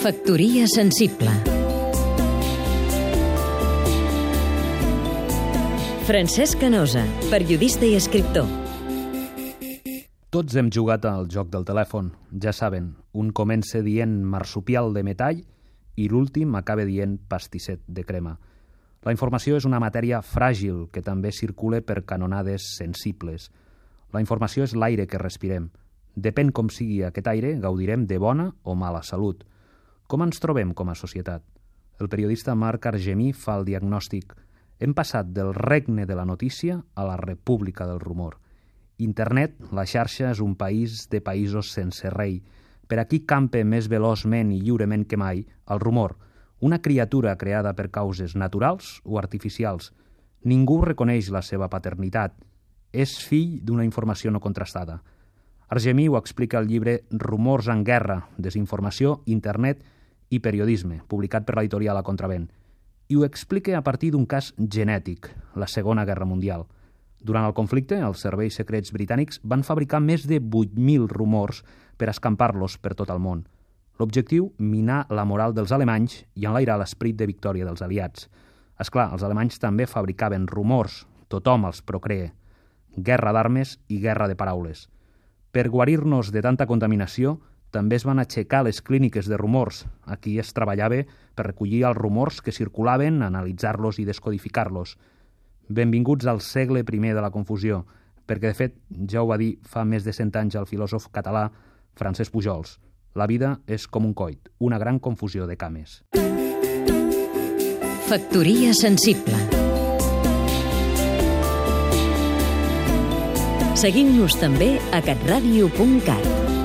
Factoria sensible Francesc Canosa, periodista i escriptor Tots hem jugat al joc del telèfon, ja saben, un comença dient marsupial de metall i l'últim acaba dient pastisset de crema. La informació és una matèria fràgil que també circula per canonades sensibles. La informació és l'aire que respirem. Depèn com sigui aquest aire, gaudirem de bona o mala salut. Com ens trobem com a societat? El periodista Marc Argemí fa el diagnòstic. Hem passat del regne de la notícia a la república del rumor. Internet, la xarxa, és un país de països sense rei. Per aquí campe més veloçment i lliurement que mai el rumor, una criatura creada per causes naturals o artificials. Ningú reconeix la seva paternitat. És fill d'una informació no contrastada. Argemí ho explica al llibre Rumors en guerra, desinformació, internet i periodisme, publicat per l'editorial A Contravent. I ho explica a partir d'un cas genètic, la Segona Guerra Mundial. Durant el conflicte, els serveis secrets britànics van fabricar més de 8.000 rumors per escampar-los per tot el món. L'objectiu, minar la moral dels alemanys i enlairar l'esperit de victòria dels aliats. És clar, els alemanys també fabricaven rumors, tothom els procree. Guerra d'armes i guerra de paraules. Per guarir-nos de tanta contaminació, també es van aixecar les clíniques de rumors. Aquí es treballava per recollir els rumors que circulaven, analitzar-los i descodificar-los. Benvinguts al segle I de la confusió, perquè de fet ja ho va dir fa més de cent anys el filòsof català Francesc Pujols. La vida és com un coit, una gran confusió de cames. Factoria sensible Seguim-nos també a catradio.cat